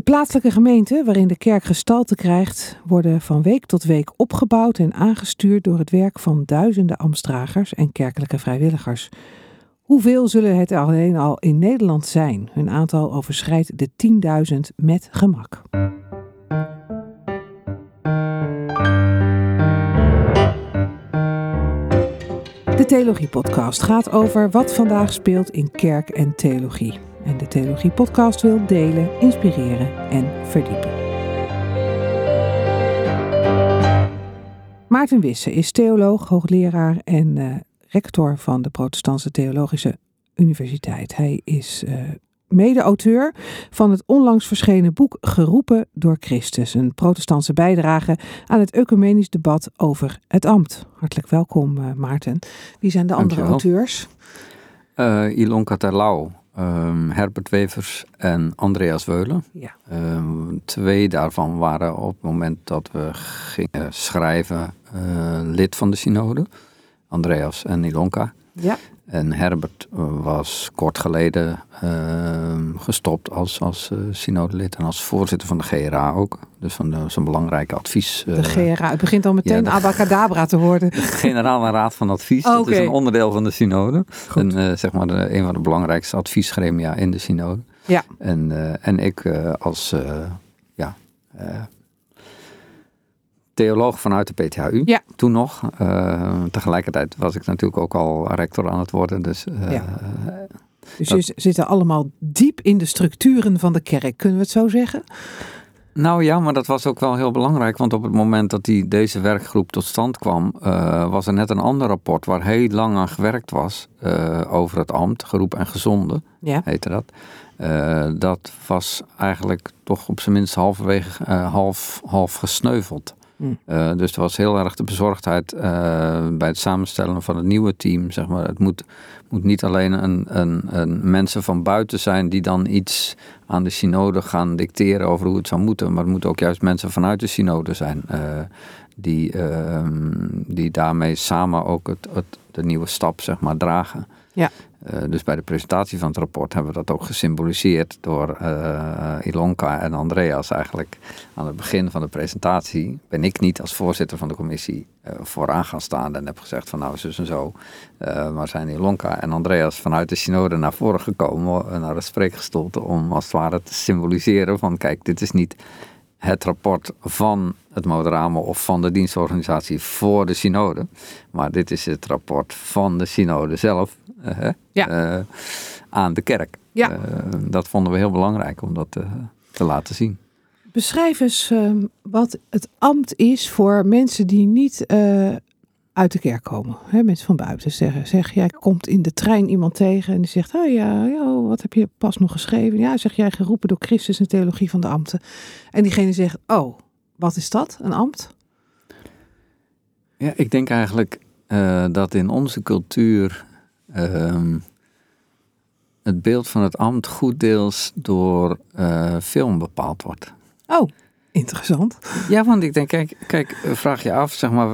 De plaatselijke gemeenten waarin de kerk gestalte krijgt, worden van week tot week opgebouwd en aangestuurd door het werk van duizenden ambtsdragers en kerkelijke vrijwilligers. Hoeveel zullen het alleen al in Nederland zijn? Hun aantal overschrijdt de 10.000 met gemak. De Theologie Podcast gaat over wat vandaag speelt in kerk en theologie. En de Theologie Podcast wil delen, inspireren en verdiepen. Maarten Wisse is theoloog, hoogleraar en uh, rector van de Protestantse Theologische Universiteit. Hij is uh, mede-auteur van het onlangs verschenen boek Geroepen door Christus, een protestantse bijdrage aan het ecumenisch debat over het ambt. Hartelijk welkom, uh, Maarten. Wie zijn de andere auteurs? Uh, Ilonka Terlouw, um, Herbert Wevers en Andreas Weulen. Ja. Um, twee daarvan waren op het moment dat we gingen schrijven uh, lid van de synode. Andreas en Ilonka. Ja. En Herbert was kort geleden uh, gestopt als, als uh, synodelid en als voorzitter van de GRA ook. Dus van zo'n belangrijke advies. Uh, de GRA, het begint al meteen ja, abacadabra te worden. De Generale Raad van Advies, oh, dat is een onderdeel van de synode. En zeg maar de, een van de belangrijkste adviesgremia in de synode. Ja. En, en ik als ja, theoloog vanuit de PTHU. Ja. Toen nog. Uh, tegelijkertijd was ik natuurlijk ook al rector aan het worden. Dus, uh, ja. dus dat... je zitten allemaal diep in de structuren van de kerk, kunnen we het zo zeggen? Nou ja, maar dat was ook wel heel belangrijk. Want op het moment dat die, deze werkgroep tot stand kwam, uh, was er net een ander rapport waar heel lang aan gewerkt was. over het ambt, geroep en gezonde, ja. heette dat. dat was eigenlijk toch op zijn minst halverwege half, half gesneuveld. Uh, dus er was heel erg de bezorgdheid uh, bij het samenstellen van het nieuwe team. Zeg maar. Het moet, moet niet alleen een, een, een, mensen van buiten zijn die dan iets aan de synode gaan dicteren over hoe het zou moeten. Maar het moeten ook juist mensen vanuit de synode zijn. Uh, die, ehm, die daarmee samen ook het, het, de nieuwe stap zeg maar, dragen. Ja. Uh, dus bij de presentatie van het rapport hebben we dat ook gesymboliseerd door uh, Ilonka en Andreas. Eigenlijk aan het begin van de presentatie ben ik niet als voorzitter van de commissie uh, vooraan gaan staan en heb gezegd van nou zus en zo. maar zijn Ilonka en Andreas vanuit de synode naar voren gekomen, naar het spreekgestoelte, om als het ware te symboliseren van kijk, dit is niet het rapport van het Moderame of van de dienstorganisatie voor de synode. Maar dit is het rapport van de synode zelf uh, ja. uh, aan de kerk. Ja. Uh, dat vonden we heel belangrijk om dat te laten zien. Beschrijf eens wat het ambt is voor mensen die niet uit de kerk komen. Hè, mensen van buiten zeggen. Zeg, jij komt in de trein iemand tegen en die zegt: Oh ja, ja, wat heb je pas nog geschreven? Ja, zeg jij geroepen door Christus en theologie van de ambten. En diegene zegt: Oh, wat is dat, een ambt? Ja, ik denk eigenlijk uh, dat in onze cultuur uh, het beeld van het ambt goed deels door uh, film bepaald wordt. Oh. Interessant. Ja, want ik denk, kijk, kijk, vraag je af, zeg maar,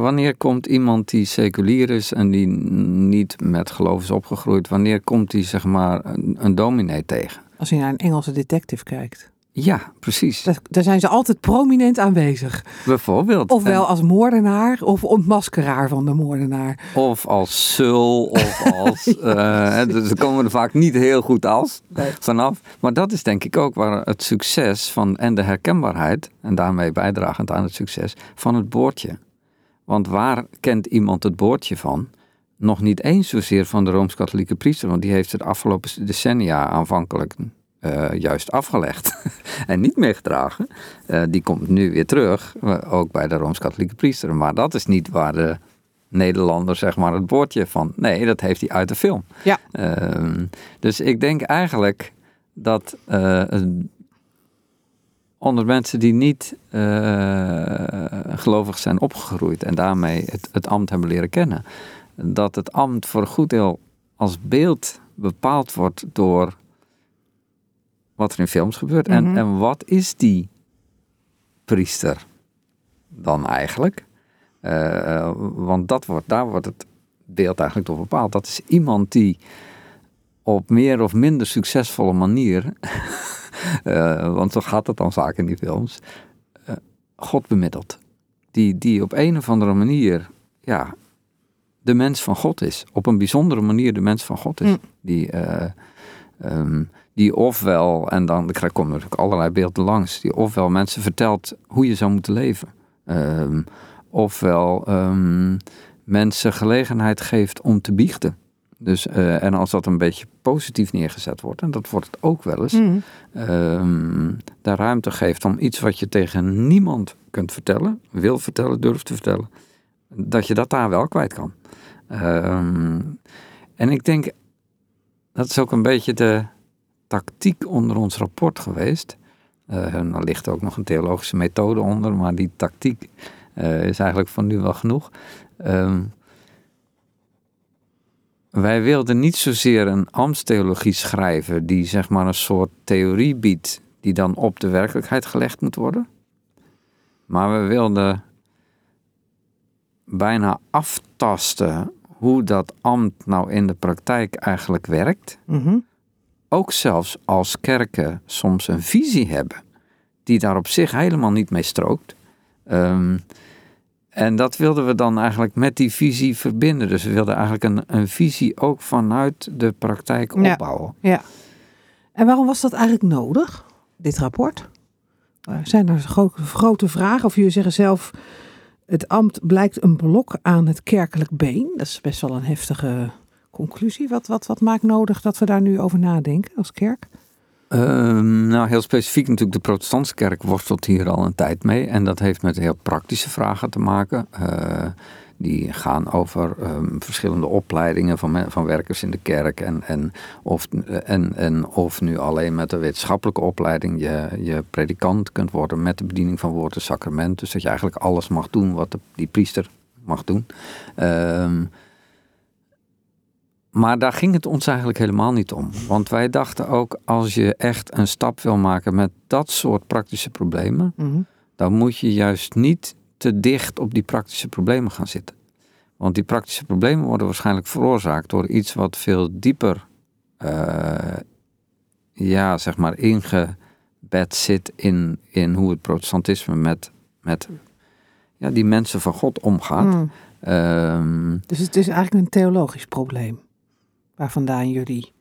wanneer komt iemand die seculier is en die niet met geloof is opgegroeid, wanneer komt die, zeg maar, een, een dominee tegen? Als je naar een Engelse detective kijkt. Ja, precies. Daar, daar zijn ze altijd prominent aanwezig. Bijvoorbeeld. Ofwel en... als moordenaar of ontmaskeraar van de moordenaar. Of als sul of als... ja. uh, dus komen er vaak niet heel goed als nee. vanaf. Maar dat is denk ik ook waar het succes van en de herkenbaarheid... en daarmee bijdragend aan het succes van het boordje. Want waar kent iemand het boordje van? Nog niet eens zozeer van de Rooms-Katholieke priester... want die heeft het afgelopen decennia aanvankelijk uh, juist afgelegd en niet meer gedragen. Uh, die komt nu weer terug, ook bij de Rooms-Katholieke priester. Maar dat is niet waar de Nederlander zeg maar het woordje van... Nee, dat heeft hij uit de film. Ja. Uh, dus ik denk eigenlijk dat uh, onder mensen die niet gelovig zijn opgegroeid... en daarmee het, het ambt hebben leren kennen... dat het ambt voor een goed deel als beeld bepaald wordt door wat er in films gebeurt. Mhm. en, en wat is die priester dan eigenlijk? Uh, want dat wordt, daar wordt het beeld eigenlijk door bepaald. Dat is iemand die op meer of minder succesvolle manier, uh, want zo gaat het dan vaak in die films, uh, God bemiddelt. Die, die op een of andere manier, ja, de mens van God is. Op een bijzondere manier de mens van God is. Mm. Die, um, die ofwel, en dan er komen natuurlijk allerlei beelden langs, die ofwel mensen vertelt hoe je zou moeten leven. Um, ofwel um, mensen gelegenheid geeft om te biechten. Dus, uh, en als dat een beetje positief neergezet wordt, en dat wordt het ook wel eens, mm. um, de ruimte geeft om iets wat je tegen niemand kunt vertellen, wil vertellen, durft te vertellen, dat je dat daar wel kwijt kan. En ik denk, dat is ook een beetje de tactiek onder ons rapport geweest. Uh, en er ligt ook nog een theologische methode onder, maar die tactiek uh, is eigenlijk van nu wel genoeg. Um, wij wilden niet zozeer een ambtstheologie schrijven die zeg maar een soort theorie biedt die dan op de werkelijkheid gelegd moet worden. Maar we wilden bijna aftasten hoe dat ambt nou in de praktijk eigenlijk werkt. Mhm. Ook zelfs als kerken soms een visie hebben die daar op zich helemaal niet mee strookt. Um, en dat wilden we dan eigenlijk met die visie verbinden. Dus we wilden eigenlijk een, een visie ook vanuit de praktijk opbouwen. Ja, En waarom was dat eigenlijk nodig, dit rapport? Zijn er grote, grote vragen? Of jullie zeggen zelf, het ambt blijkt een blok aan het kerkelijk been. Dat is best wel een heftige conclusie. Wat, wat, wat maakt nodig dat we daar nu over nadenken als kerk? Ehm, nou, heel specifiek natuurlijk de protestantse kerk worstelt hier al een tijd mee. En dat heeft met heel praktische vragen te maken. Uh, die gaan over um, verschillende opleidingen van, van werkers in de kerk. En, en, of, en, en of nu alleen met een wetenschappelijke opleiding je, je predikant kunt worden met de bediening van woord en sacrament. Dus dat je eigenlijk alles mag doen wat de, die priester mag doen. Um, maar daar ging het ons eigenlijk helemaal niet om. Want wij dachten ook, als je echt een stap wil maken met dat soort praktische problemen, mhm. dan moet je juist niet te dicht op die praktische problemen gaan zitten. Want die praktische problemen worden waarschijnlijk veroorzaakt door iets wat veel dieper, uh, ja, zeg maar, ingebed zit in, in hoe het protestantisme met, met ja, die mensen van God omgaat. Mhm. Ehm, dus het is eigenlijk een theologisch probleem waar vandaan jullie.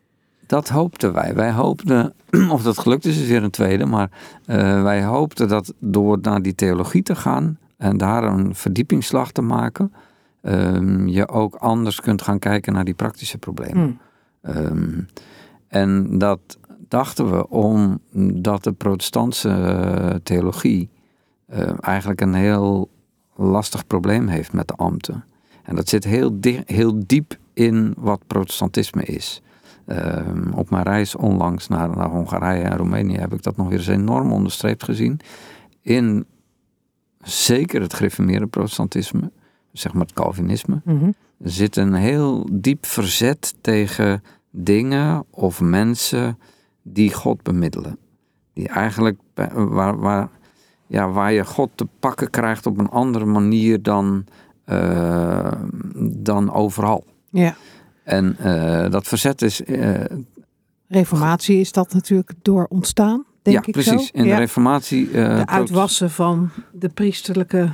Dat hoopten wij. Wij hoopten, of dat gelukt is, is weer een tweede, maar uh, wij hoopten dat door naar die theologie te gaan en daar een verdiepingsslag te maken, um, je ook anders kunt gaan kijken naar die praktische problemen. Hmm. Um, en dat dachten we omdat de protestantse uh, theologie uh, eigenlijk een heel lastig probleem heeft met de ambten. En dat zit heel, heel diep in wat protestantisme is. Ehm, op mijn reis onlangs naar, naar Hongarije en Roemenië heb ik dat nog weer eens enorm onderstreept gezien. In zeker het gereformeerde protestantisme, zeg maar het Calvinisme, mhm. zit een heel diep verzet tegen dingen of mensen die God bemiddelen. Die eigenlijk waar, waar, ja, waar je God te pakken krijgt op een andere manier dan, uh, dan overal. Ja. En uh, dat verzet is. Uh, Reformatie is dat natuurlijk door ontstaan, denk ja, ik precies. Zo. In de Reformatie. Uh, de uitwassen van de priesterlijke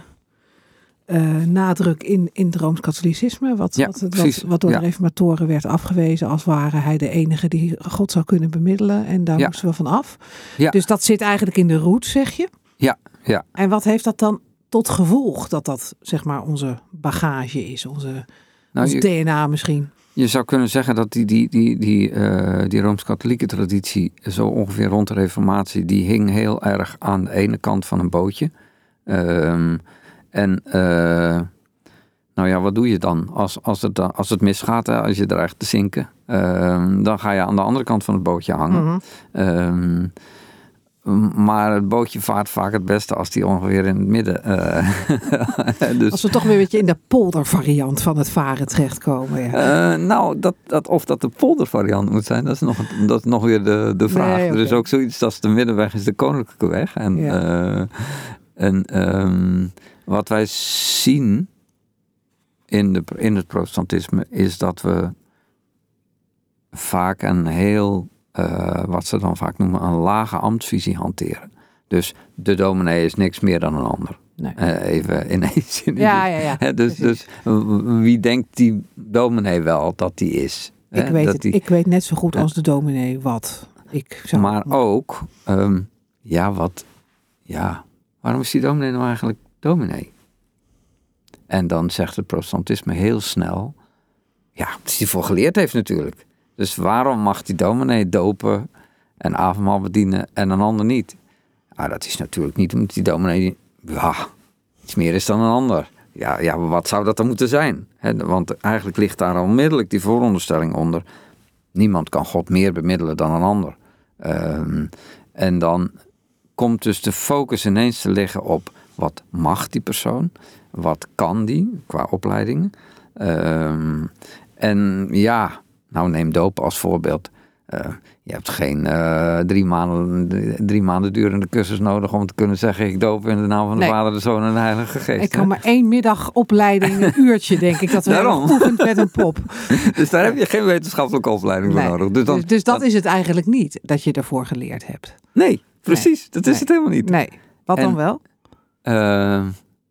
nadruk in, in het Rooms-Katholicisme. Wat, ja, wat, wat, wat, door de Reformatoren werd afgewezen als ware hij de enige die God zou kunnen bemiddelen. En daar moesten we van af. Dus dat zit eigenlijk in de roet, zeg je. Ja, ja. En wat heeft dat dan tot gevolg dat dat zeg maar onze bagage is, onze nou, je, DNA misschien. Je zou kunnen zeggen dat die, die, die, die, uh, die Rooms-Katholieke traditie, zo ongeveer rond de Reformatie, die hing heel erg aan de ene kant van een bootje. Um, en uh, nou ja, wat doe je dan? Als, als, het, als het misgaat, hè, als je dreigt te zinken, um, dan ga je aan de andere kant van het bootje hangen. Mm -hmm. Maar het bootje vaart vaak het beste als die ongeveer in het midden. Uh, dus, als we toch weer een beetje in de poldervariant van het varen terechtkomen. Ja. Uh, nou, dat, dat, of dat de poldervariant moet zijn, dat is nog, dat is nog weer de, de vraag. Nee, okay. Er is ook zoiets als de middenweg is de koninklijke weg. En, ja. uh, en um, wat wij zien in, de, in het protestantisme is dat we vaak een heel, uh, wat ze dan vaak noemen, een lage ambtsvisie hanteren. Dus de dominee is niks meer dan een ander. Nee. Uh, even ineens. In ja, ja, ja. dus, dus wie denkt die dominee wel dat die is? Ik, weet, het, die, ik weet net zo goed als de dominee wat. Ik zou maar ook, um, ja, wat, ja, waarom is die dominee nou eigenlijk dominee? En dan zegt het protestantisme heel snel, ja, wat hij voor geleerd heeft natuurlijk. Dus waarom mag die dominee dopen en avondmaal bedienen en een ander niet? Nou, dat is natuurlijk niet omdat die dominee, ja, iets meer is dan een ander. Ja, ja wat zou dat dan moeten zijn? want eigenlijk ligt daar onmiddellijk die vooronderstelling onder. Niemand kan God meer bemiddelen dan een ander. Ehm, en dan komt dus de focus ineens te liggen op wat mag die persoon? Wat kan die qua opleiding? Ehm, en ja, nou neem doop als voorbeeld. Uh, je hebt geen uh, drie, maanden, drie maanden durende cursus nodig om te kunnen zeggen: Ik doop in de naam van de Vader, de Zoon en de Heilige Geest. Ik kan maar één middag opleiding, een uurtje denk ik, dat we geoefend met een pop. dus daar heb je geen wetenschappelijke opleiding voor nodig. Dus, dan, dus, dus dat is het eigenlijk niet dat je ervoor geleerd hebt. Nee, precies. Dat is het helemaal niet. Nee. Wat dan wel? Uh,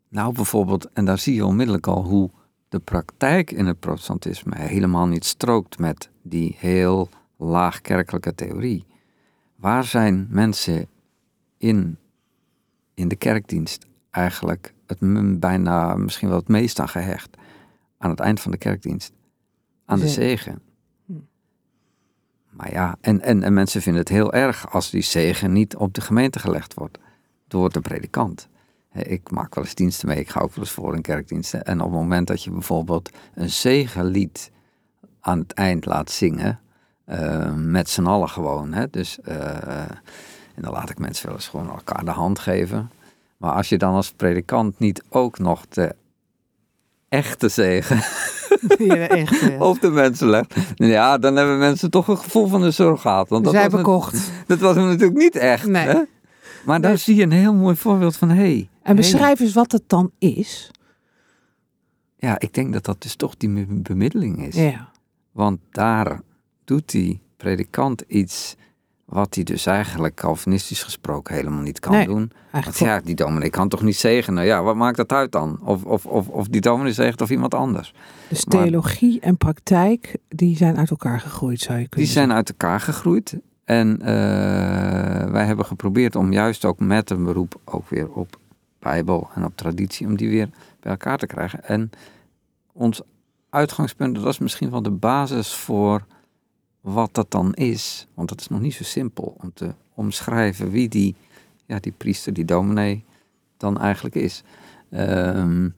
nou, bijvoorbeeld, en daar zie je onmiddellijk al hoe de praktijk in het protestantisme helemaal niet strookt met die heel laagkerkelijke theorie. Waar zijn mensen in, in de kerkdienst eigenlijk het bijna misschien wel het meest aan gehecht? Aan het eind van de kerkdienst. Aan de zegen. Hm. Maar ja, en, en, en mensen vinden het heel erg als die zegen niet op de gemeente gelegd wordt door de predikant. Ik maak wel eens diensten mee, ik ga ook wel eens voor in kerkdiensten. En op het moment dat je bijvoorbeeld een zegenlied aan het eind laat zingen, uh, met z'n allen gewoon. Hè? Dus, uh, en dan laat ik mensen wel eens gewoon elkaar de hand geven. Maar als je dan als predikant niet ook nog de echte zegen echte, op de mensen legt, ja, dan hebben mensen toch een gevoel van de surrogaat. Want dat Zij bekocht. dat was hem natuurlijk niet echt. Nee. Hè? Maar daar zie je een heel mooi voorbeeld van, hey, En beschrijf eens wat het dan is. Ja, ik denk dat dat dus toch die bemiddeling is. Ja. Want daar doet die predikant iets wat hij dus eigenlijk Calvinistisch gesproken helemaal niet kan doen. Want ja, die dominee kan toch niet zegenen? Ja, wat maakt dat uit dan? Of, of, of, of die dominee zegt of iemand anders. Dus theologie en praktijk, die zijn uit elkaar gegroeid, zou je kunnen Die zijn uit elkaar gegroeid. En uh, wij hebben geprobeerd om juist ook met een beroep ook weer op Bijbel en op traditie, om die weer bij elkaar te krijgen. En ons uitgangspunt, dat is misschien wel de basis voor wat dat dan is. Want dat is nog niet zo simpel om te omschrijven wie die, ja, die priester, die dominee dan eigenlijk is. Um,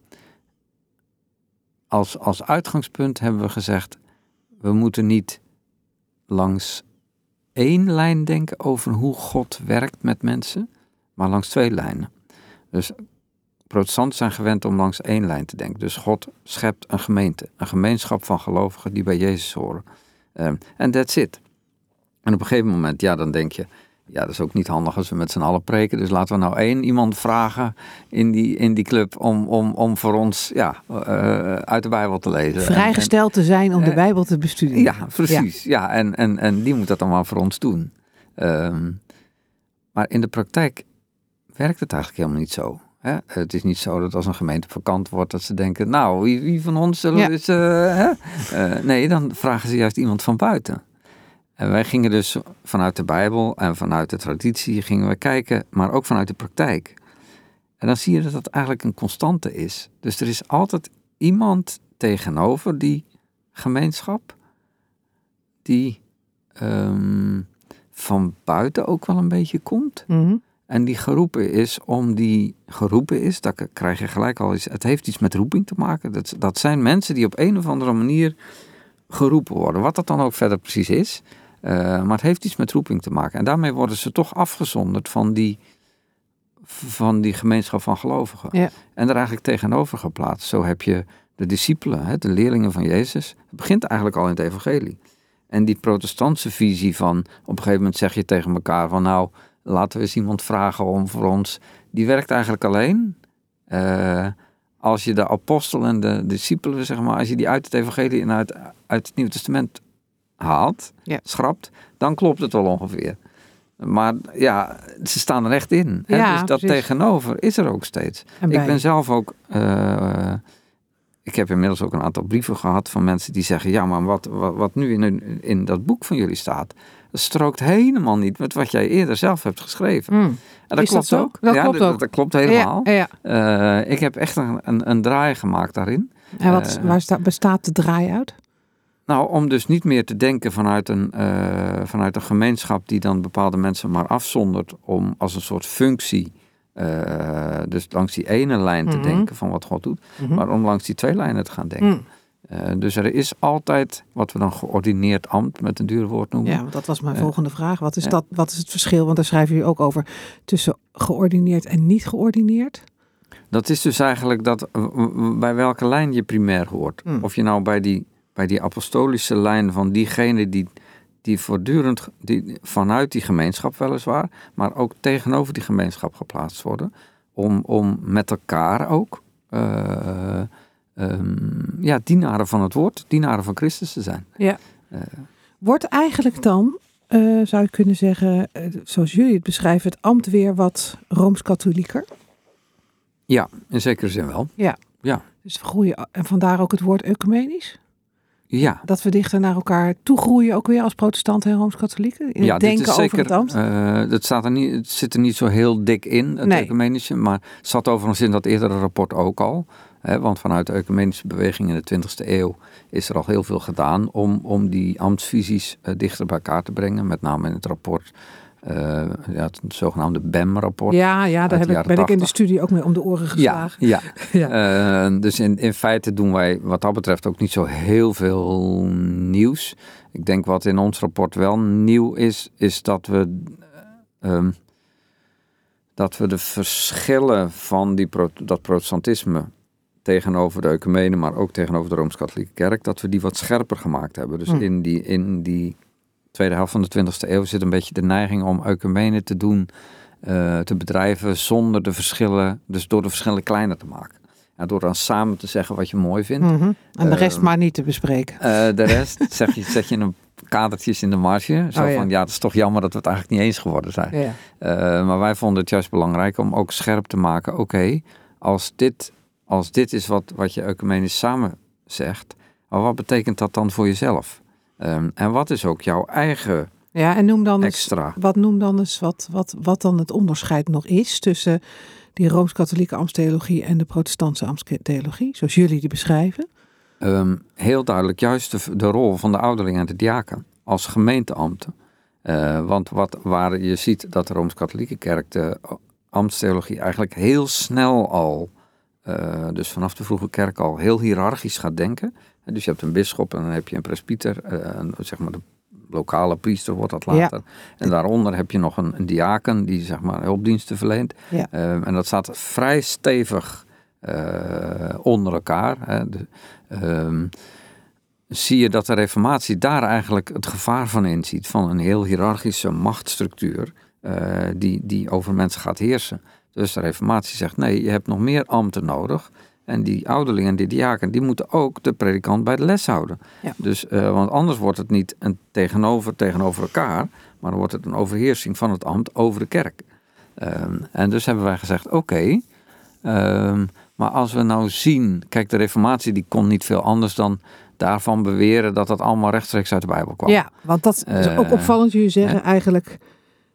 als, als uitgangspunt hebben we gezegd, we moeten niet langs één lijn denken over hoe God werkt met mensen, maar langs twee lijnen. Dus protestanten zijn gewend om langs één lijn te denken. Dus God schept een gemeente, een gemeenschap van gelovigen die bij Jezus horen. Ehm, en that's it. En op een gegeven moment, ja, dan denk je, ja, dat is ook niet handig als we met z'n allen preken. Dus laten we nou één iemand vragen in die, in die club om, om, om voor ons ja, uh, uit de Bijbel te lezen. Vrijgesteld te zijn om de eh, Bijbel te bestuderen. Ja, precies. Ja. en, en, en die moet dat dan maar voor ons doen. Um, maar in de praktijk werkt het eigenlijk helemaal niet zo. Hè? Het is niet zo dat als een gemeente vakant wordt, dat ze denken, nou, wie, wie van ons zullen ja. uh, hè? nee, dan vragen ze juist iemand van buiten. En wij gingen dus vanuit de Bijbel en vanuit de traditie gingen we kijken, maar ook vanuit de praktijk. En dan zie je dat dat eigenlijk een constante is. Dus er is altijd iemand tegenover die gemeenschap die um, van buiten ook wel een beetje komt. Mm en die geroepen is om die geroepen is, daar krijg je gelijk al iets. Het heeft iets met roeping te maken. Dat, dat zijn mensen die op een of andere manier geroepen worden. Wat dat dan ook verder precies is. Uh, maar het heeft iets met roeping te maken. En daarmee worden ze toch afgezonderd van die, van die gemeenschap van gelovigen. Ja. En er eigenlijk tegenover geplaatst. Zo heb je de discipelen, de leerlingen van Jezus. Het begint eigenlijk al in het evangelie. En die protestantse visie van op een gegeven moment zeg je tegen elkaar van nou laten we eens iemand vragen om voor ons. Die werkt eigenlijk alleen. Uh, als je de apostel en de discipelen, zeg maar, als je die uit het evangelie en uit, uit het Nieuwe Testament haalt, Ja. schrapt, dan klopt het wel ongeveer. Maar ja, ze staan er echt in. Hè? Ja, dus dat precies. tegenover is er ook steeds. Ik ben zelf ook. eh, ik heb inmiddels ook een aantal brieven gehad van mensen die zeggen: Ja, maar wat, wat, wat nu in, in dat boek van jullie staat, dat strookt helemaal niet met wat jij eerder zelf hebt geschreven. Hmm. En dat Is klopt ook. Dat ja, klopt dat, ook. dat klopt helemaal. Ja, ja. Eh, ik heb echt een, een, een draai gemaakt daarin. En wat, Eh, waar sta- bestaat de draai uit? Nou, om dus niet meer te denken vanuit een, eh, vanuit een gemeenschap die dan bepaalde mensen maar afzondert om als een soort functie, eh, dus langs die ene lijn te Mhm. denken van wat God doet, Mhm. maar om langs die twee lijnen te gaan denken. Hmm. Eh, dus er is altijd wat we dan geordineerd ambt met een duur woord noemen. Ja, want dat was mijn volgende vraag. Wat is, dat, wat is het verschil? Want daar schrijven jullie ook over tussen geordineerd en niet geordineerd. Dat is dus eigenlijk dat bij welke lijn je primair hoort. Hmm. Of je nou bij die, bij die apostolische lijn van diegene die, die voortdurend die, vanuit die gemeenschap weliswaar, maar ook tegenover die gemeenschap geplaatst worden. Om, om met elkaar ook eh, ehm, ja, dienaren van het woord, dienaren van Christus te zijn. Wordt eigenlijk dan, eh, zou je kunnen zeggen, eh, zoals jullie het beschrijven, het ambt weer wat rooms-katholieker? Ja, in zekere zin wel. Dus we groeien, en vandaar ook het woord ecumenisch? Ja, Dat we dichter naar elkaar toe groeien, ook weer als protestanten en rooms-katholieken? In ja, het dit denken is zeker, over het ambt? eh, dat staat er niet, het zit er niet zo heel dik in, het Nee. ecumenische. Maar het zat overigens in dat eerdere rapport ook al. Hè, want vanuit de ecumenische beweging in de 20e eeuw is er al heel veel gedaan om, om die ambtsvisies eh, dichter bij elkaar te brengen. Met name in het rapport, eh, ja, het zogenaamde BEM-rapport. ja, ja, daar heb ik, ben ik in de 80. studie ook mee om de oren geslagen. ja. Ja. Eh, dus in, in feite doen wij wat dat betreft ook niet zo heel veel nieuws. Ik denk wat in ons rapport wel nieuw is, is dat we, eh, ehm, dat we de verschillen van die dat protestantisme tegenover de ecumene, maar ook tegenover de Rooms-Katholieke Kerk, dat we die wat scherper gemaakt hebben. Dus Hmm. in, die, in die tweede helft van de 20e eeuw zit een beetje de neiging om ecumene te doen, eh, te bedrijven zonder de verschillen, dus door de verschillen kleiner te maken. Ja, door dan samen te zeggen wat je mooi vindt. Mhm. En de rest Ehm, maar niet te bespreken. Eh, de rest zeg je, zet je in een kadertjes in de marge. Zo Oh, ja. van, ja, het is toch jammer dat we het eigenlijk niet eens geworden zijn. Ja. Eh, maar wij vonden het juist belangrijk om ook scherp te maken. Oké, als, dit, als dit is wat, wat je ecumenisch samen zegt. Maar wat betekent dat dan voor jezelf? Ehm, en wat is ook jouw eigen ja, en noem dan eens, extra? wat noem dan eens wat, wat, wat dan het onderscheid nog is tussen die rooms-katholieke ambtstheologie en de protestantse ambtstheologie, zoals jullie die beschrijven. Ehm, heel duidelijk juist de, de rol van de ouderling en de diaken als gemeenteambten. Eh, want wat, waar je ziet dat de Rooms-Katholieke Kerk de ambtstheologie eigenlijk heel snel al, eh, dus vanaf de vroege kerk al, heel hiërarchisch gaat denken. Dus je hebt een bisschop en dan heb je een presbyter, eh, een- zeg maar de lokale priester wordt dat Ja. later. En daaronder heb je nog een, een diaken die zeg maar hulpdiensten verleent. Ja. Eh, en dat staat vrij stevig eh, onder elkaar. Hè. De, ehm, zie je dat de reformatie daar eigenlijk het gevaar van inziet. Van een heel hiërarchische machtsstructuur die, die over mensen gaat heersen. Dus de reformatie zegt nee, je hebt nog meer ambten nodig. En die ouderling en die diaken, die moeten ook de predikant bij de les houden. Ja. Dus, eh, want anders wordt het niet een tegenover tegenover elkaar, maar dan wordt het een overheersing van het ambt over de kerk. Ehm, en dus hebben wij gezegd, oké, ehm, maar als we nou zien, kijk de reformatie die kon niet veel anders dan daarvan beweren dat dat allemaal rechtstreeks uit de Bijbel kwam. Ja, want dat is ook Eh, opvallend. Jullie zeggen eigenlijk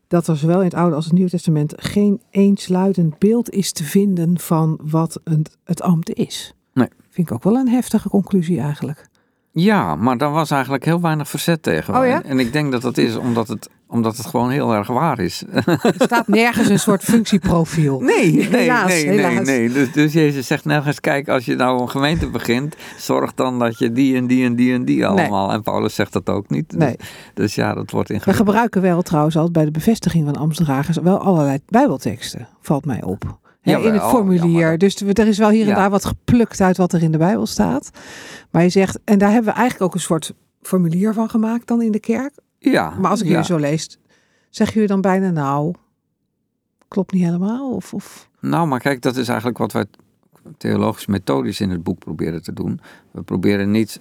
dat er zowel in het Oude als het Nieuwe Testament geen eensluidend beeld is te vinden van wat een, het ambt is. Nee. Vind ik ook wel een heftige conclusie eigenlijk. Ja, maar daar was eigenlijk heel weinig verzet tegen. Oh ja? En ik denk dat dat is omdat het, omdat het gewoon heel erg waar is. Er staat nergens een soort functieprofiel. Nee, nee, Helaas, nee, nee, helaas. nee. Dus, dus Jezus zegt nergens, kijk, als je nou een gemeente begint, zorg dan dat je die en die en die en die allemaal. En Paulus zegt dat ook niet. Dus- Nee. Dus, ja, dat wordt We ingewikkeld. gebruiken wel trouwens altijd bij de bevestiging van ambtsdragers wel allerlei bijbelteksten, valt mij op. Hè, in het formulier. ja, Dus er is wel hier en Ja. daar wat geplukt uit wat er in de Bijbel staat. Maar je zegt, en daar hebben we eigenlijk ook een soort formulier van gemaakt dan in de kerk. Ja, Maar als ik ja. jullie zo lees, zeg jullie dan bijna nou, klopt niet helemaal? Of, of... Nou, maar kijk, dat is eigenlijk wat wij theologisch methodisch in het boek proberen te doen. We proberen niet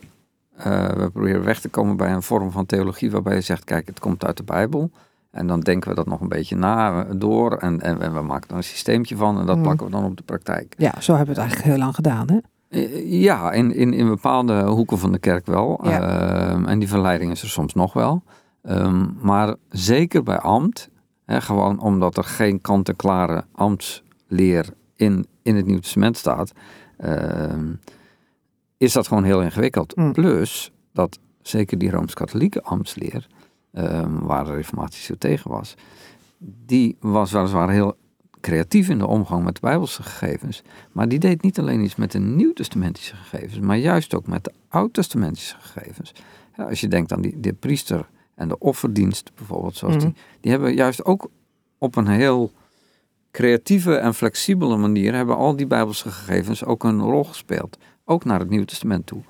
eh, we proberen weg te komen bij een vorm van theologie waarbij je zegt, kijk, het komt uit de Bijbel. En dan denken we dat nog een beetje na eh, door en, en, we maken er een systeempje van en dat Mm. plakken we dan op de praktijk. Ja, zo hebben we het eigenlijk heel lang gedaan, hè? Eh, Ja, in, in, in bepaalde hoeken van de kerk wel. Ja. Ehm, en die verleiding is er soms nog wel. Ehm, maar zeker bij ambt, hè, gewoon omdat er geen kant-en-klare ambtsleer in, in het Nieuw Testament staat, ehm, is dat gewoon heel ingewikkeld. Mm. Plus dat zeker die Rooms-Katholieke ambtsleer, ehm, waar de reformatie zo tegen was, die was weliswaar heel creatief in de omgang met de Bijbelse gegevens. Maar die deed niet alleen iets met de Nieuw-testamentische gegevens, maar juist ook met de Oud-testamentische gegevens. Ja, als je denkt aan die, de priester en de offerdienst bijvoorbeeld, zoals Mhm. die, die hebben juist ook op een heel creatieve en flexibele manier hebben al die Bijbelse gegevens ook een rol gespeeld. Ook naar het Nieuwe Testament toe.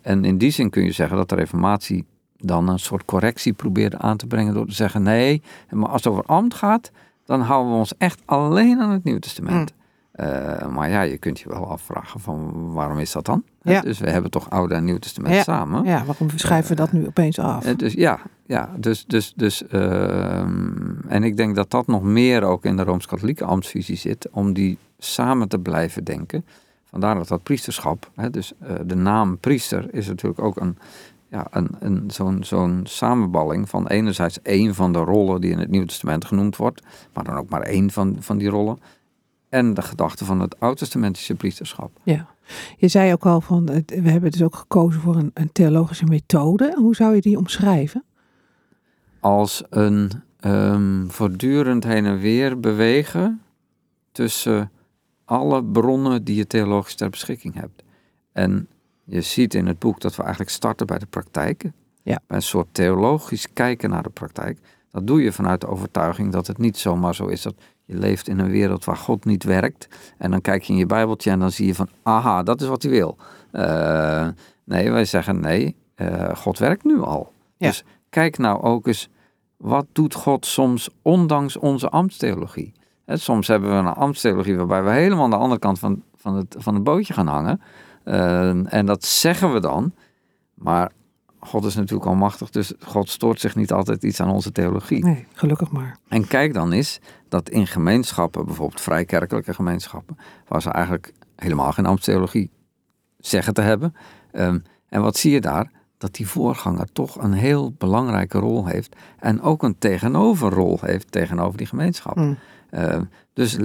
En in die zin kun je zeggen dat de Reformatie dan een soort correctie probeerde aan te brengen door te zeggen: nee, maar als het over ambt gaat, dan houden we ons echt alleen aan het Nieuwe Testament. Eh, maar ja, je kunt je wel afvragen van waarom is dat dan? Ja. Dus we hebben toch Oude en Nieuw Testament Ja. samen. Ja, waarom schrijven we dat nu opeens af? Eh, dus ja, ja dus, dus, dus ehm, en ik denk dat dat nog meer ook in de Rooms-Katholieke ambtsvisie zit, om die samen te blijven denken. Vandaar dat dat priesterschap, hè, dus eh, de naam priester is natuurlijk ook een, ja, een, een, zo'n, zo'n samenballing van enerzijds één van de rollen die in het Nieuw Testament genoemd wordt, maar dan ook maar één van, van die rollen. En de gedachte van het Oud-testamentische priesterschap. Ja. Je zei ook al van, we hebben dus ook gekozen voor een, een theologische methode. Hoe zou je die omschrijven? als een ehm, voortdurend heen en weer bewegen tussen alle bronnen die je theologisch ter beschikking hebt. En je ziet in het boek dat we eigenlijk starten bij de praktijk. Ja. Bij een soort theologisch kijken naar de praktijk. Dat doe je vanuit de overtuiging dat het niet zomaar zo is dat je leeft in een wereld waar God niet werkt. En dan kijk je in je Bijbeltje en dan zie je van, aha, dat is wat hij wil. Eh, nee, wij zeggen nee, eh, God werkt nu al. Ja. Dus kijk nou ook eens, wat doet God soms ondanks onze ambtstheologie? Soms hebben we een ambtstheologie waarbij we helemaal aan de andere kant van, van, het, van het bootje gaan hangen. Eh, en dat zeggen we dan. Maar God is natuurlijk almachtig, dus God stoort zich niet altijd iets aan onze theologie. Nee, gelukkig maar. En kijk dan eens dat in gemeenschappen, bijvoorbeeld vrijkerkelijke gemeenschappen, waar ze eigenlijk helemaal geen ambtstheologie zeggen te hebben. ehm, en wat zie je daar? Dat die voorganger toch een heel belangrijke rol heeft. En ook een tegenoverrol heeft tegenover die gemeenschap. Hm. Eh, dus,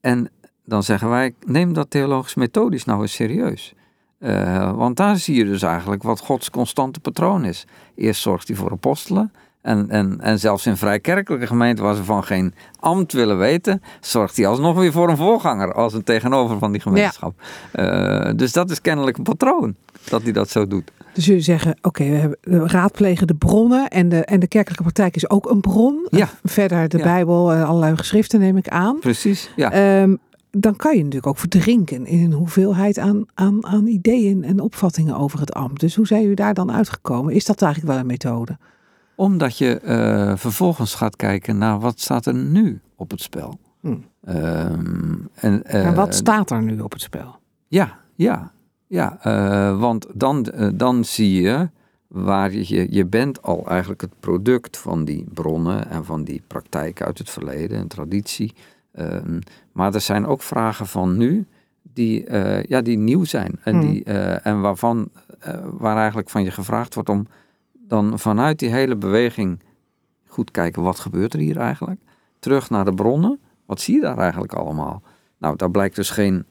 en dan zeggen wij, neem dat theologisch methodisch nou eens serieus. Eh, want daar zie je dus eigenlijk wat Gods constante patroon is. Eerst zorgt hij voor apostelen. En, en, en zelfs in vrij kerkelijke gemeenten waar ze van geen ambt willen weten, zorgt hij alsnog weer voor een voorganger als een tegenover van die gemeenschap. Eh, dus dat is kennelijk een patroon dat hij dat zo doet. Dus jullie zeggen, oké, we, hebben- we raadplegen de bronnen en de, en de kerkelijke praktijk is ook een bron. Ja. Verder de Ja. Bijbel en allerlei geschriften neem ik aan. Precies, ja. Ehm, dan kan je natuurlijk ook verdrinken in een hoeveelheid aan, aan, aan ideeën en opvattingen over het ambt. Dus hoe zijn jullie daar dan uitgekomen? Is dat eigenlijk wel een methode? Omdat je eh, vervolgens gaat kijken naar wat staat er nu op het spel. Hm. En, wat staat er nu op het spel? Ja, ja, ja. eh, want dan, dan zie je waar je, je, je bent al eigenlijk het product van die bronnen en van die praktijk uit het verleden en traditie. Ehm, maar er zijn ook vragen van nu die, eh, ja, die nieuw zijn en, Hmm. die, eh, en waarvan, eh, waar eigenlijk van je gevraagd wordt om dan vanuit die hele beweging goed kijken wat gebeurt er hier eigenlijk. Terug naar de bronnen. Wat zie je daar eigenlijk allemaal? Nou, daar blijkt dus geen,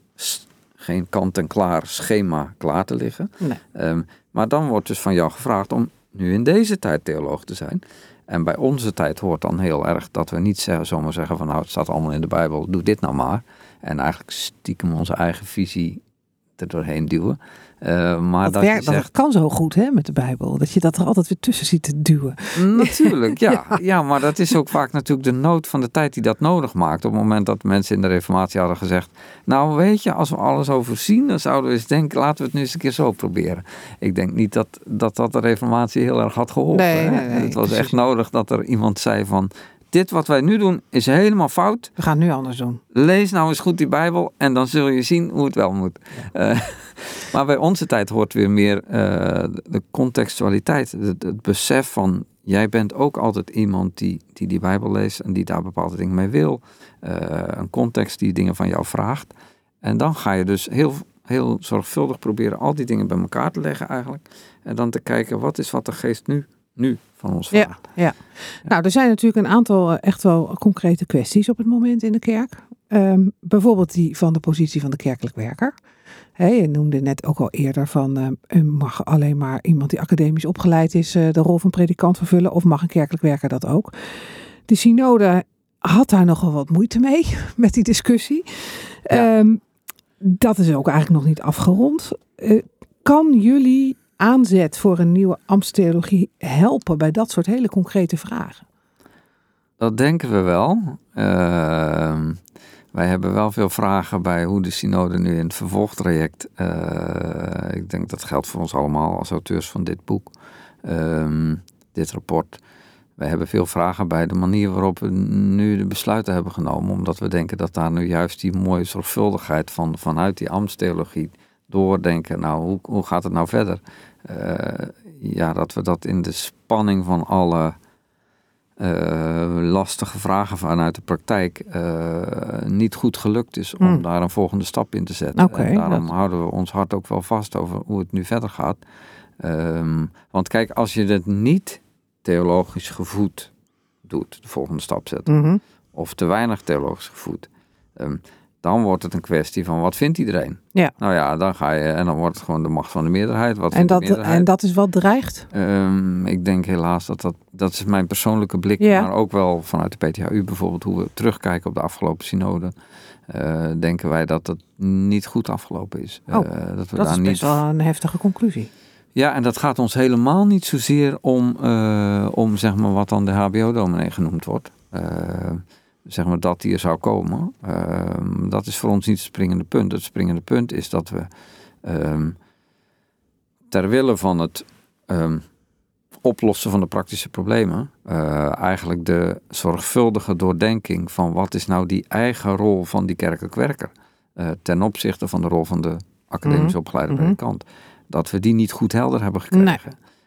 geen kant-en-klaar schema klaar te liggen. Nee. Ehm, maar dan wordt dus van jou gevraagd om nu in deze tijd theoloog te zijn. En bij onze tijd hoort dan heel erg dat we niet zomaar zeggen van nou het staat allemaal in de Bijbel, doe dit nou maar. En eigenlijk stiekem onze eigen visie er doorheen duwen. Eh, maar Dat, werkt, dat kan zo goed hè, met de Bijbel. Dat je dat er altijd weer tussen ziet te duwen. Natuurlijk, ja. ja. maar dat is ook vaak natuurlijk de nood van de tijd die dat nodig maakt. Op het moment dat mensen in de reformatie hadden gezegd... nou weet je, als we alles overzien, dan zouden we eens denken... laten we het nu eens een keer zo proberen. Ik denk niet dat dat, dat de reformatie heel erg had geholpen. Nee, nee, nee, het was precies. echt nodig dat er iemand zei van... dit wat wij nu doen is helemaal fout. We gaan het nu anders doen. Lees nou eens goed die Bijbel en dan zul je zien hoe het wel moet. Eh, maar bij onze tijd hoort weer meer eh, de contextualiteit. Het, het, besef van, jij bent ook altijd iemand die, die die Bijbel leest en die daar bepaalde dingen mee wil. Uh, een context die dingen van jou vraagt. En dan ga je dus heel, heel zorgvuldig proberen al die dingen bij elkaar te leggen eigenlijk. En dan te kijken, wat is wat de geest nu nu van ons vraagt. Ja, ja. Nou, er zijn natuurlijk een aantal eh, echt wel concrete kwesties op het moment in de kerk. Um, bijvoorbeeld die van de positie van de kerkelijk werker. Hey, je noemde net ook al eerder van, uh, mag alleen maar iemand die academisch opgeleid is uh, de rol van predikant vervullen of mag een kerkelijk werker dat ook? De synode had daar nogal wat moeite mee met die discussie. Ja. Um, dat is ook eigenlijk nog niet afgerond. Uh, kan jullie aanzet voor een nieuwe ambtstheologie helpen bij dat soort hele concrete vragen? Dat denken we wel. Uh, wij hebben wel veel vragen bij hoe de synode nu in het vervolgtraject. Uh, ik denk dat geldt voor ons allemaal als auteurs van dit boek, uh, dit rapport. Wij hebben veel vragen bij de manier waarop we nu de besluiten hebben genomen. Omdat we denken dat daar nu juist die mooie zorgvuldigheid van, vanuit die ambtstheologie doordenken. Nou, hoe, hoe gaat het nou verder? Uh, ja, dat we dat in de spanning van alle uh, lastige vragen vanuit de praktijk uh, niet goed gelukt is om hmm. daar een volgende stap in te zetten. Okay, en daarom houden we ons hart ook wel vast over hoe het nu verder gaat. Um, want kijk, als je het niet theologisch gevoed doet, de volgende stap zetten, mm -hmm. of te weinig theologisch gevoed, um, dan wordt het een kwestie van wat vindt iedereen? Ja. Nou ja, dan ga je en dan wordt het gewoon de macht van de meerderheid. Wat en, dat, meerderheid? en dat is wat dreigt? Um, ik denk helaas dat dat, dat is mijn persoonlijke blik, ja. maar ook wel vanuit de PTHU bijvoorbeeld, hoe we terugkijken op de afgelopen synode. Uh, denken wij dat het niet goed afgelopen is. Oh, uh, dat we dat daar is best niet... wel een heftige conclusie. Ja, en dat gaat ons helemaal niet zozeer om, uh, om zeg maar, wat dan de HBO-dominee genoemd wordt zeg maar, dat die er zou komen. Um, dat is voor ons niet het springende punt. Het springende punt is dat we um, ter wille van het um, oplossen van de praktische problemen, uh, eigenlijk de zorgvuldige doordenking van wat is nou die eigen rol van die kerkelijk werker uh, ten opzichte van de rol van de academisch mm -hmm. opgeleide Mhm. mm -hmm. dat we die niet goed helder hebben gekregen. Nee.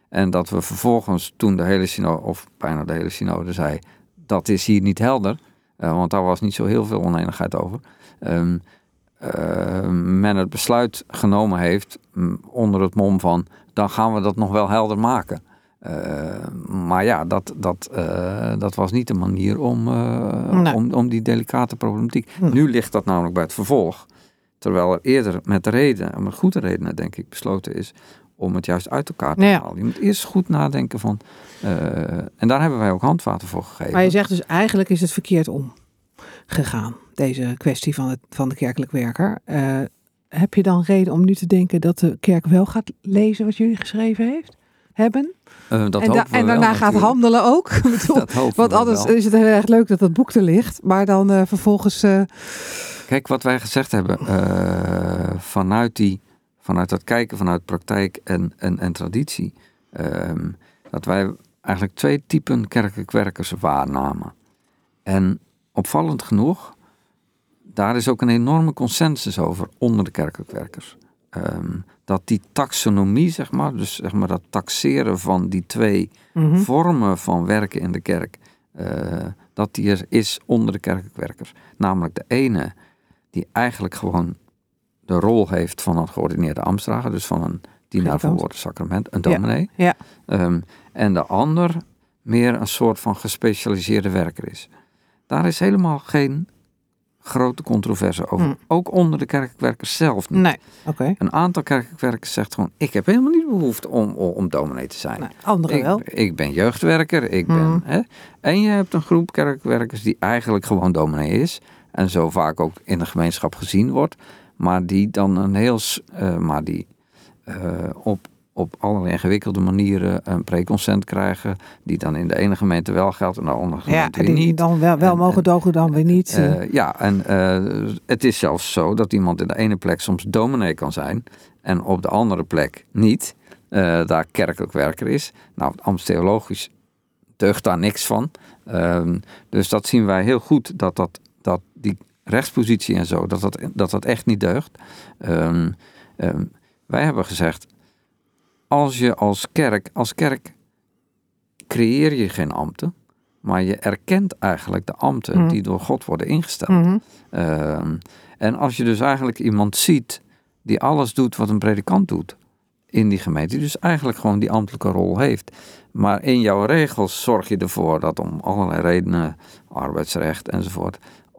En dat we vervolgens, toen de hele synode, of bijna de hele synode, zei: dat is hier niet helder. Uh, want daar was niet zo heel veel oneenigheid over. Um, uh, men het besluit genomen heeft um, onder het mom van dan gaan we dat nog wel helder maken. Uh, maar ja, dat, dat, dat was niet de manier om, nee. om, om die delicate problematiek. Hm. Nu ligt dat namelijk bij het vervolg. Terwijl er eerder met reden, met goede redenen denk ik, besloten is om het juist uit elkaar te Ja. halen. Je moet eerst goed nadenken van. uh, en daar hebben wij ook handvaten voor gegeven. Maar je zegt dus eigenlijk is het verkeerd om gegaan, deze kwestie van, het, van de kerkelijk werker. Uh, heb je dan reden om nu te denken dat de kerk wel gaat lezen wat jullie geschreven heeft? Hebben? Uh, dat en, da en daarna wel, gaat natuurlijk. handelen ook. Bedoel, Want we anders wel. is het heel erg leuk dat dat boek er ligt. Maar dan vervolgens. Kijk, wat wij gezegd hebben. Vanuit, die, vanuit dat kijken vanuit praktijk en, en, en traditie. Um, dat wij eigenlijk twee typen kerkelijk werkers waarnamen. En opvallend genoeg, daar is ook een enorme consensus over onder de kerkelijk werkers. Um, dat die taxonomie, zeg maar, dus zeg maar dat taxeren van die twee Mhm. mm -hmm. vormen van werken in de kerk, uh, dat die er is onder de kerkelijk werkers. Namelijk de ene die eigenlijk gewoon de rol heeft van een geordineerde ambtsdrager, dus van een dienaar van woord sacrament, een dominee. Ja. ja. Um, en de ander meer een soort van gespecialiseerde werker is. Daar is helemaal geen grote controverse over. Hmm. Ook onder de kerkwerkers zelf niet. Nee. Okay. Een aantal kerkwerkers zegt gewoon... ik heb helemaal niet behoefte om, om dominee te zijn. Nee, anderen ik, wel. Ik ben jeugdwerker. Ik Hmm. ben, hè? En je hebt een groep kerkwerkers die eigenlijk gewoon dominee is... en zo vaak ook in de gemeenschap gezien wordt... maar die dan een heel... Uh, maar die uh, op op allerlei ingewikkelde manieren een preconsent krijgen, die dan in de ene gemeente wel geldt en de andere gemeente ja, die niet. dan wel, wel en, mogen dogen, dan weer niet. Uh, ja, en uh, het is zelfs zo dat iemand in de ene plek soms dominee kan zijn en op de andere plek niet, uh, daar kerkelijk werker is. Nou, ambtstheologisch deugt daar niks van. Ehm, dus dat zien wij heel goed, dat, dat, dat die rechtspositie en zo, dat dat, dat, dat echt niet deugt. Ehm, ehm, wij hebben gezegd, als je als kerk, als kerk creëer je geen ambten, maar je erkent eigenlijk de ambten Mhm. die door God worden ingesteld. Mhm. Ehm, en als je dus eigenlijk iemand ziet die alles doet wat een predikant doet in die gemeente, die dus eigenlijk gewoon die ambtelijke rol heeft. Maar in jouw regels zorg je ervoor dat om allerlei redenen, arbeidsrecht enzovoort,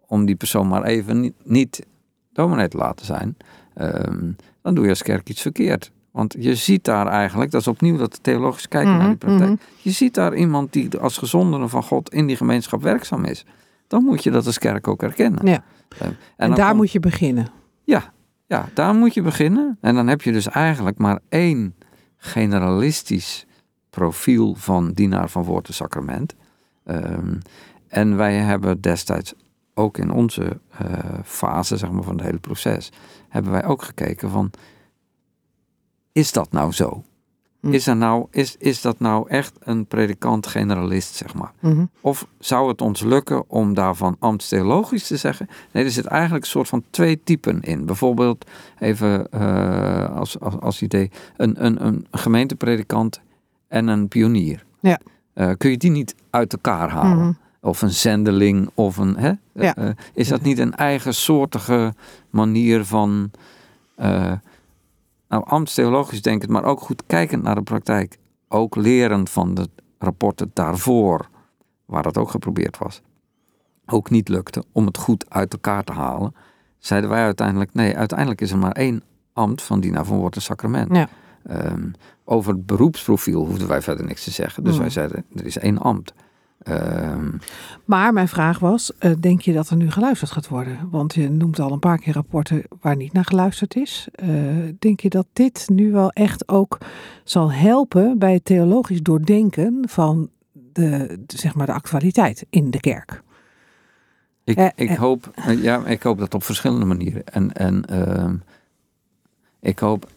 om die persoon maar even niet, niet dominee te laten zijn, ehm, dan doe je als kerk iets verkeerd. Want je ziet daar eigenlijk, dat is opnieuw dat theologisch kijken naar die Mhm, praktijk. mhm. Je ziet daar iemand die als gezondene van God in die gemeenschap werkzaam is. Dan moet je dat als kerk ook erkennen. Ja. En, En, daar komt- moet je beginnen. ja, ja, daar moet je beginnen. En dan heb je dus eigenlijk maar één generalistisch profiel van dienaar van woord en sacrament. Ehm, en wij hebben destijds ook in onze eh, fase zeg maar, van het hele proces, hebben wij ook gekeken van, is dat nou zo? Hm. Is, er nou, is, is dat nou echt een predikant-generalist, zeg maar? Mhm. Of zou het ons lukken om daarvan ambtstheologisch te zeggen? Nee, er zit eigenlijk een soort van twee typen in. Bijvoorbeeld, even eh, als, als, als idee, een, een, een gemeentepredikant en een pionier. Ja. Eh, kun je die niet uit elkaar halen? Mhm. Of een zendeling, of een. Hè? Ja. Eh, is dat niet een eigen soortige manier van. eh, nou, ambtstheologisch denkend, maar ook goed kijkend naar de praktijk. Ook lerend van de rapporten daarvoor, waar dat ook geprobeerd was. Ook niet lukte om het goed uit elkaar te halen. Zeiden wij uiteindelijk: nee, uiteindelijk is er maar één ambt van dienaar van woord en sacrament. Ja. Ehm, over het beroepsprofiel hoefden wij verder niks te zeggen. Dus Hmm. wij zeiden: er is één ambt. Ehm, Maar mijn vraag was, eh, denk je dat er nu geluisterd gaat worden? Want je noemt al een paar keer rapporten waar niet naar geluisterd is. Eh, denk je dat dit nu wel echt ook zal helpen bij het theologisch doordenken van de, de, zeg maar de actualiteit in de kerk? Ik, Eh, ik, hoop, eh, ja, ik hoop dat op verschillende manieren. En, en ehm, ik hoop,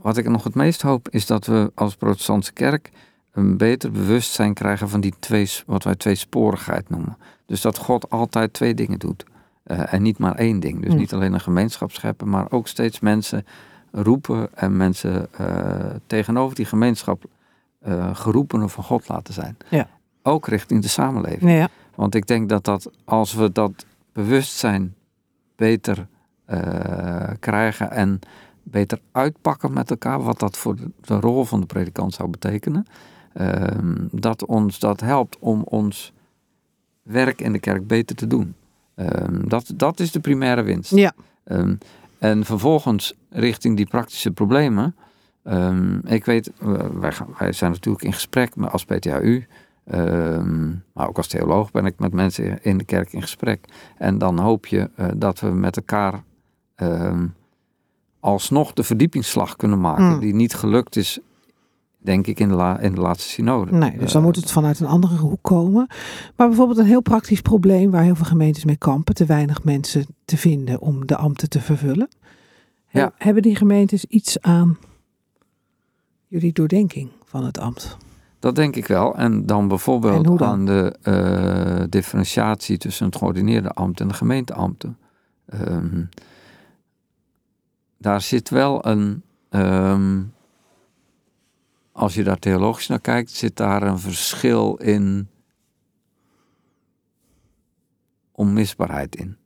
wat ik nog het meest hoop, is dat we als protestantse kerk een beter bewustzijn krijgen van die twee, wat wij tweesporigheid noemen. Dus dat God altijd twee dingen doet. eh, en niet maar één ding. Dus Hmm. niet alleen een gemeenschap scheppen, maar ook steeds mensen roepen en mensen eh, tegenover die gemeenschap eh, geroepenen van God laten zijn. Ja. Ook richting de samenleving. Ja, Want ik denk dat, dat als we dat bewustzijn beter krijgen en beter uitpakken met elkaar, wat dat voor de rol van de predikant zou betekenen, ehm, dat ons dat helpt om ons werk in de kerk beter te doen. Ehm, dat, dat is de primaire winst. ja. Ehm, en vervolgens richting die praktische problemen. ik weet, wij, gaan, wij zijn natuurlijk in gesprek met, als PTHU. maar ook als theoloog ben ik met mensen in de kerk in gesprek. En dan hoop je eh, dat we met elkaar alsnog de verdiepingsslag kunnen maken. Hmm. Die niet gelukt is, denk ik, in de, la- in de laatste synode. Nee, dus dan Eh, moet het vanuit een andere hoek komen. Maar bijvoorbeeld een heel praktisch probleem waar heel veel gemeentes mee kampen. Te weinig mensen te vinden om de ambten te vervullen. Ja. Hebben die gemeentes iets aan jullie doordenking van het ambt? Dat denk ik wel. En dan bijvoorbeeld dan? aan de eh, differentiatie tussen het geordineerde ambt en de gemeenteambten. Ehm, daar zit wel een, ehm, als je daar theologisch naar kijkt, zit daar een verschil in onmisbaarheid in.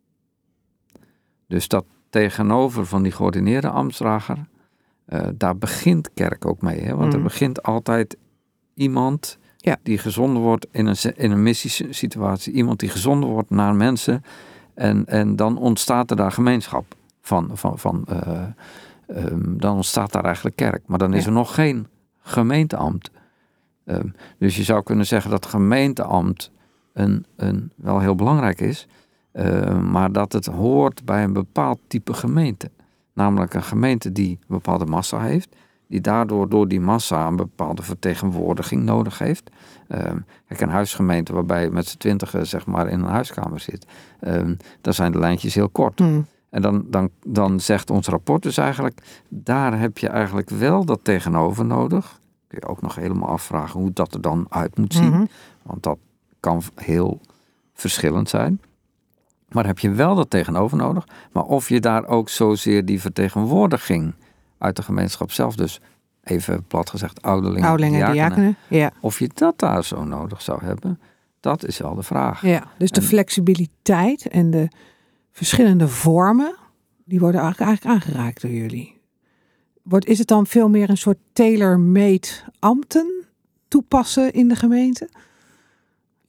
Dus dat tegenover van die geordineerde ambtsdrager, eh, daar begint kerk ook mee. Hè? Want er Mhm. begint altijd iemand Ja. die gezonden wordt in een, in een missiesituatie. Iemand die gezonden wordt naar mensen. En, en dan ontstaat er daar gemeenschap van. van, van eh, ehm, dan ontstaat daar eigenlijk kerk. Maar dan is Ja. er nog geen gemeenteambt. Ehm, dus je zou kunnen zeggen dat gemeenteambt een, een, wel heel belangrijk is. eh, maar dat het hoort bij een bepaald type gemeente. Namelijk een gemeente die een bepaalde massa heeft. Die daardoor door die massa een bepaalde vertegenwoordiging nodig heeft. Ehm, kijk, een huisgemeente waarbij je met z'n twintigen zeg maar in een huiskamer zit. ehm daar zijn de lijntjes heel kort. Hmm. En dan, dan, dan zegt ons rapport dus eigenlijk, daar heb je eigenlijk wel dat tegenover nodig. Kun je ook nog helemaal afvragen hoe dat er dan uit moet zien. Mhm. Want dat kan heel verschillend zijn. Maar heb je wel dat tegenover nodig. Maar of je daar ook zozeer die vertegenwoordiging uit de gemeenschap zelf, dus even plat gezegd, ouderlingen, Ouderlingen, diakenen, diakenen. Ja. of je dat daar zo nodig zou hebben, dat is wel de vraag. ja, dus de flexibiliteit en de verschillende vormen, die worden eigenlijk, aangeraakt door jullie. Wordt, is het dan veel meer een soort tailor-made ambten toepassen in de gemeente?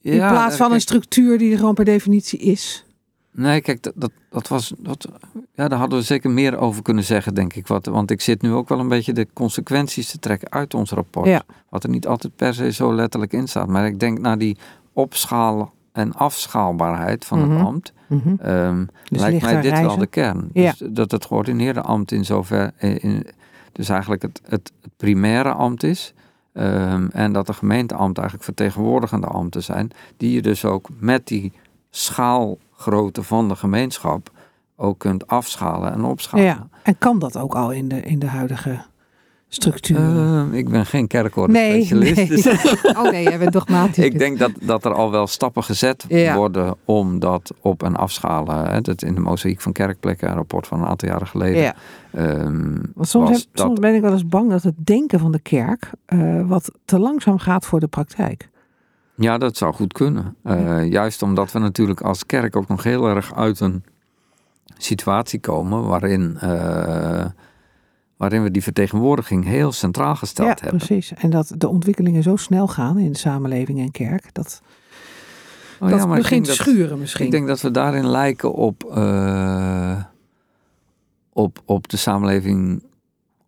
In Ja, plaats van een structuur die er gewoon per definitie is. Nee, kijk, dat, dat, dat was. Dat, ja, daar hadden we zeker meer over kunnen zeggen, denk ik. Wat, want ik zit nu ook wel een beetje de consequenties te trekken uit ons rapport. Ja. Wat er niet altijd per se zo letterlijk in staat. Maar ik denk naar die opschaal- en afschaalbaarheid van Mhm. het ambt. Mhm. ehm, Dus lijkt mij dit wel de kern. Ja. Dus dat het geordineerde ambt in zover. In, dus eigenlijk het, het, het primaire ambt is. Ehm, en dat de gemeenteambten eigenlijk vertegenwoordigende ambten zijn. Die je dus ook met die schaalgrootte van de gemeenschap ook kunt afschalen en opschalen. Ja, en kan dat ook al in de, in de huidige structuur? Ehm, ik ben geen nee, kerkorde-specialist. nee. dus oh nee, jij bent dogmatisch. ik denk dat, dat er al wel stappen gezet Ja. worden om dat op- en afschalen. Hè. Dat in de mozaïek van kerkplekken, een rapport van een aantal jaren geleden. Ja, ehm, want soms ben ik wel eens bang dat het denken van de kerk eh, wat te langzaam gaat voor de praktijk. Ja, dat zou goed kunnen. Eh, Juist omdat we natuurlijk als kerk ook nog heel erg uit een situatie komen waarin, eh, waarin we die vertegenwoordiging heel centraal gesteld ja, hebben. precies. En dat de ontwikkelingen zo snel gaan in de samenleving en kerk, dat, Oh dat ja, maar ik begint te dat- schuren misschien. Ik denk dat we daarin lijken op, eh, op, op de samenleving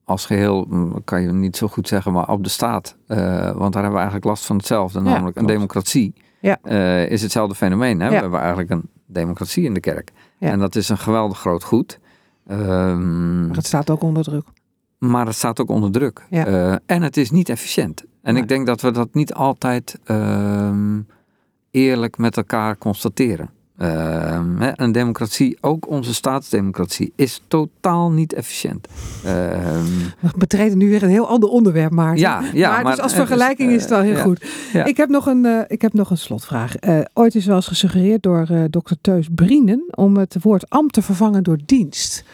als geheel, mm, kan je niet zo goed zeggen, maar op de staat. Eh, want daar hebben we eigenlijk last van hetzelfde, Ja, namelijk een democratie. Ja. eh, is hetzelfde fenomeen. Hè? We hebben eigenlijk een democratie in de kerk. Ja. En dat is een geweldig groot goed. Ehm, maar het staat ook onder druk. Maar het staat ook onder druk. Ja. Eh, en het is niet efficiënt. En Nee. ik denk dat we dat niet altijd ehm, eerlijk met elkaar constateren. Ehm, een democratie, ook onze staatsdemocratie, is totaal niet efficiënt. Ehm, We betreden nu weer een heel ander onderwerp, Maarten. ja, ja, maar, maar dus als vergelijking is het wel eh, heel ja. goed. Ja. Ik, heb nog een, eh, ik heb nog een slotvraag. Ooit is wel eens gesuggereerd door Dr. Teus Brienen om het woord ambt te vervangen door dienst.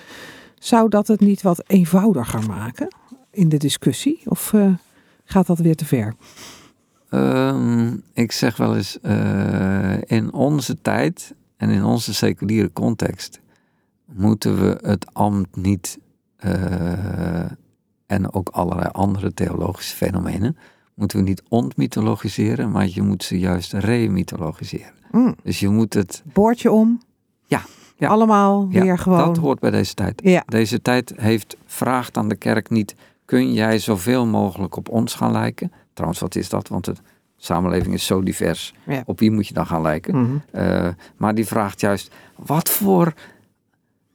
Zou dat het niet wat eenvoudiger maken in de discussie? Of eh, gaat dat weer te ver? Ehm, ik zeg wel eens, eh, in onze tijd en in onze seculiere context moeten we het ambt niet eh, en ook allerlei andere theologische fenomenen moeten we niet ontmythologiseren, maar je moet ze juist remythologiseren. Mm, Dus je moet het, boordje om. Ja, ja. Allemaal ja, weer gewoon. dat hoort bij deze tijd. Ja, Deze tijd heeft vraagt aan de kerk niet: kun jij zoveel mogelijk op ons gaan lijken? Trouwens, wat is dat? Want de samenleving is zo divers. Op wie moet je dan gaan lijken? Mhm. Eh, maar die vraagt juist: wat voor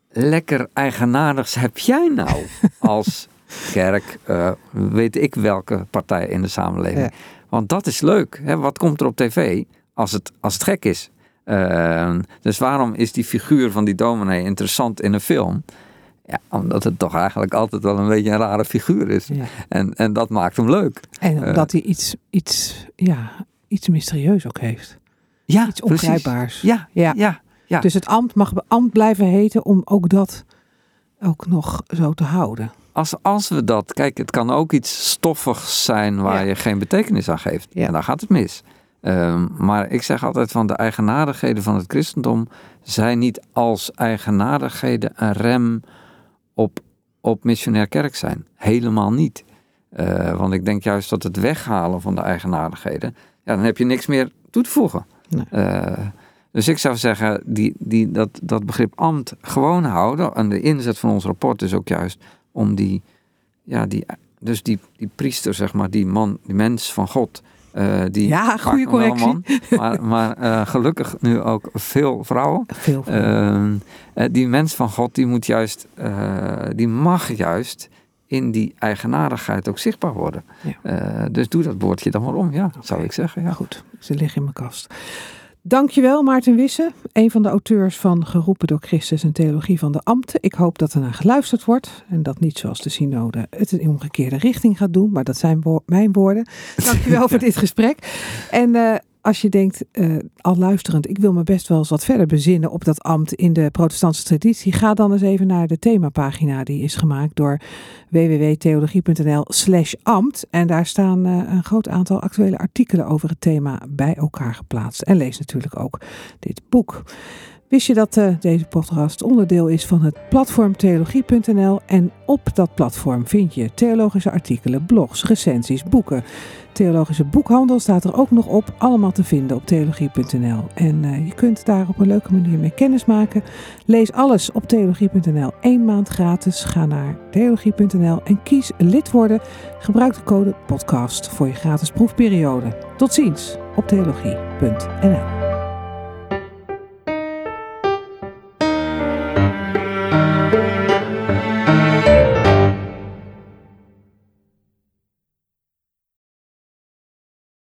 lekker eigenaardigs heb jij nou als kerk? eh, weet ik welke partij in de samenleving? Want dat is leuk. Hè? Wat komt er op tv als het, als het gek is? Eh, dus waarom is die figuur van die dominee interessant in een film? Ja, omdat het toch eigenlijk altijd wel een beetje een rare figuur is. ja. En, en dat maakt hem leuk. En Eh. omdat hij iets, iets, ja, iets mysterieus ook heeft. Ja, Iets ongrijpbaars. Ja, Ja. ja, ja. Dus het ambt mag ambt blijven heten om ook dat ook nog zo te houden. Als, als we dat, kijk, het kan ook iets stoffigs zijn waar Ja. je geen betekenis aan geeft. Ja. En dan gaat het mis. Ehm, maar ik zeg altijd van de eigenaardigheden van het christendom zijn niet als eigenaardigheden een rem op, op missionair kerk zijn. Helemaal niet. Eh, want ik denk juist dat het weghalen van de eigenaardigheden, ja, dan heb je niks meer toe te voegen. Nee. Eh, dus ik zou zeggen, die, die, dat, dat begrip ambt gewoon houden. En de inzet van ons rapport is ook juist om die, ja, die, dus die, die priester, zeg maar, die man, die mens van God. Eh, die Ja, goede correctie. maar maar eh, gelukkig nu ook veel vrouwen. Veel eh, die mens van God, die moet juist, die mag juist in die eigenaardigheid ook zichtbaar worden. Ja. Dus doe dat woordje dan maar om, ja, zou ik zeggen. Ja. Ja, goed. Ze liggen in mijn kast. Dankjewel Maarten Wisse, een van de auteurs van Geroepen door Christus en Theologie van de Ambten. Ik hoop dat er naar geluisterd wordt en dat niet zoals de synode het in omgekeerde richting gaat doen, maar dat zijn mijn woorden. Dankjewel voor dit gesprek. En eh, als je denkt, uh, al luisterend, ik wil me best wel eens wat verder bezinnen op dat ambt in de protestantse traditie, ga dan eens even naar de themapagina die is gemaakt door www.theologie.nl slash ambt. En daar staan uh, een groot aantal actuele artikelen over het thema bij elkaar geplaatst. En lees natuurlijk ook dit boek. Wist je dat uh, deze podcast onderdeel is van het platform theologie.nl en op dat platform vind je theologische artikelen, blogs, recensies, boeken. Theologische boekhandel staat er ook nog op, allemaal te vinden op theologie.nl. En uh, je kunt daar op een leuke manier mee kennis maken. Lees alles op theologie.nl, één maand gratis. Ga naar theologie.nl en kies lid worden. Gebruik de code podcast voor je gratis proefperiode. Tot ziens op theologie.nl.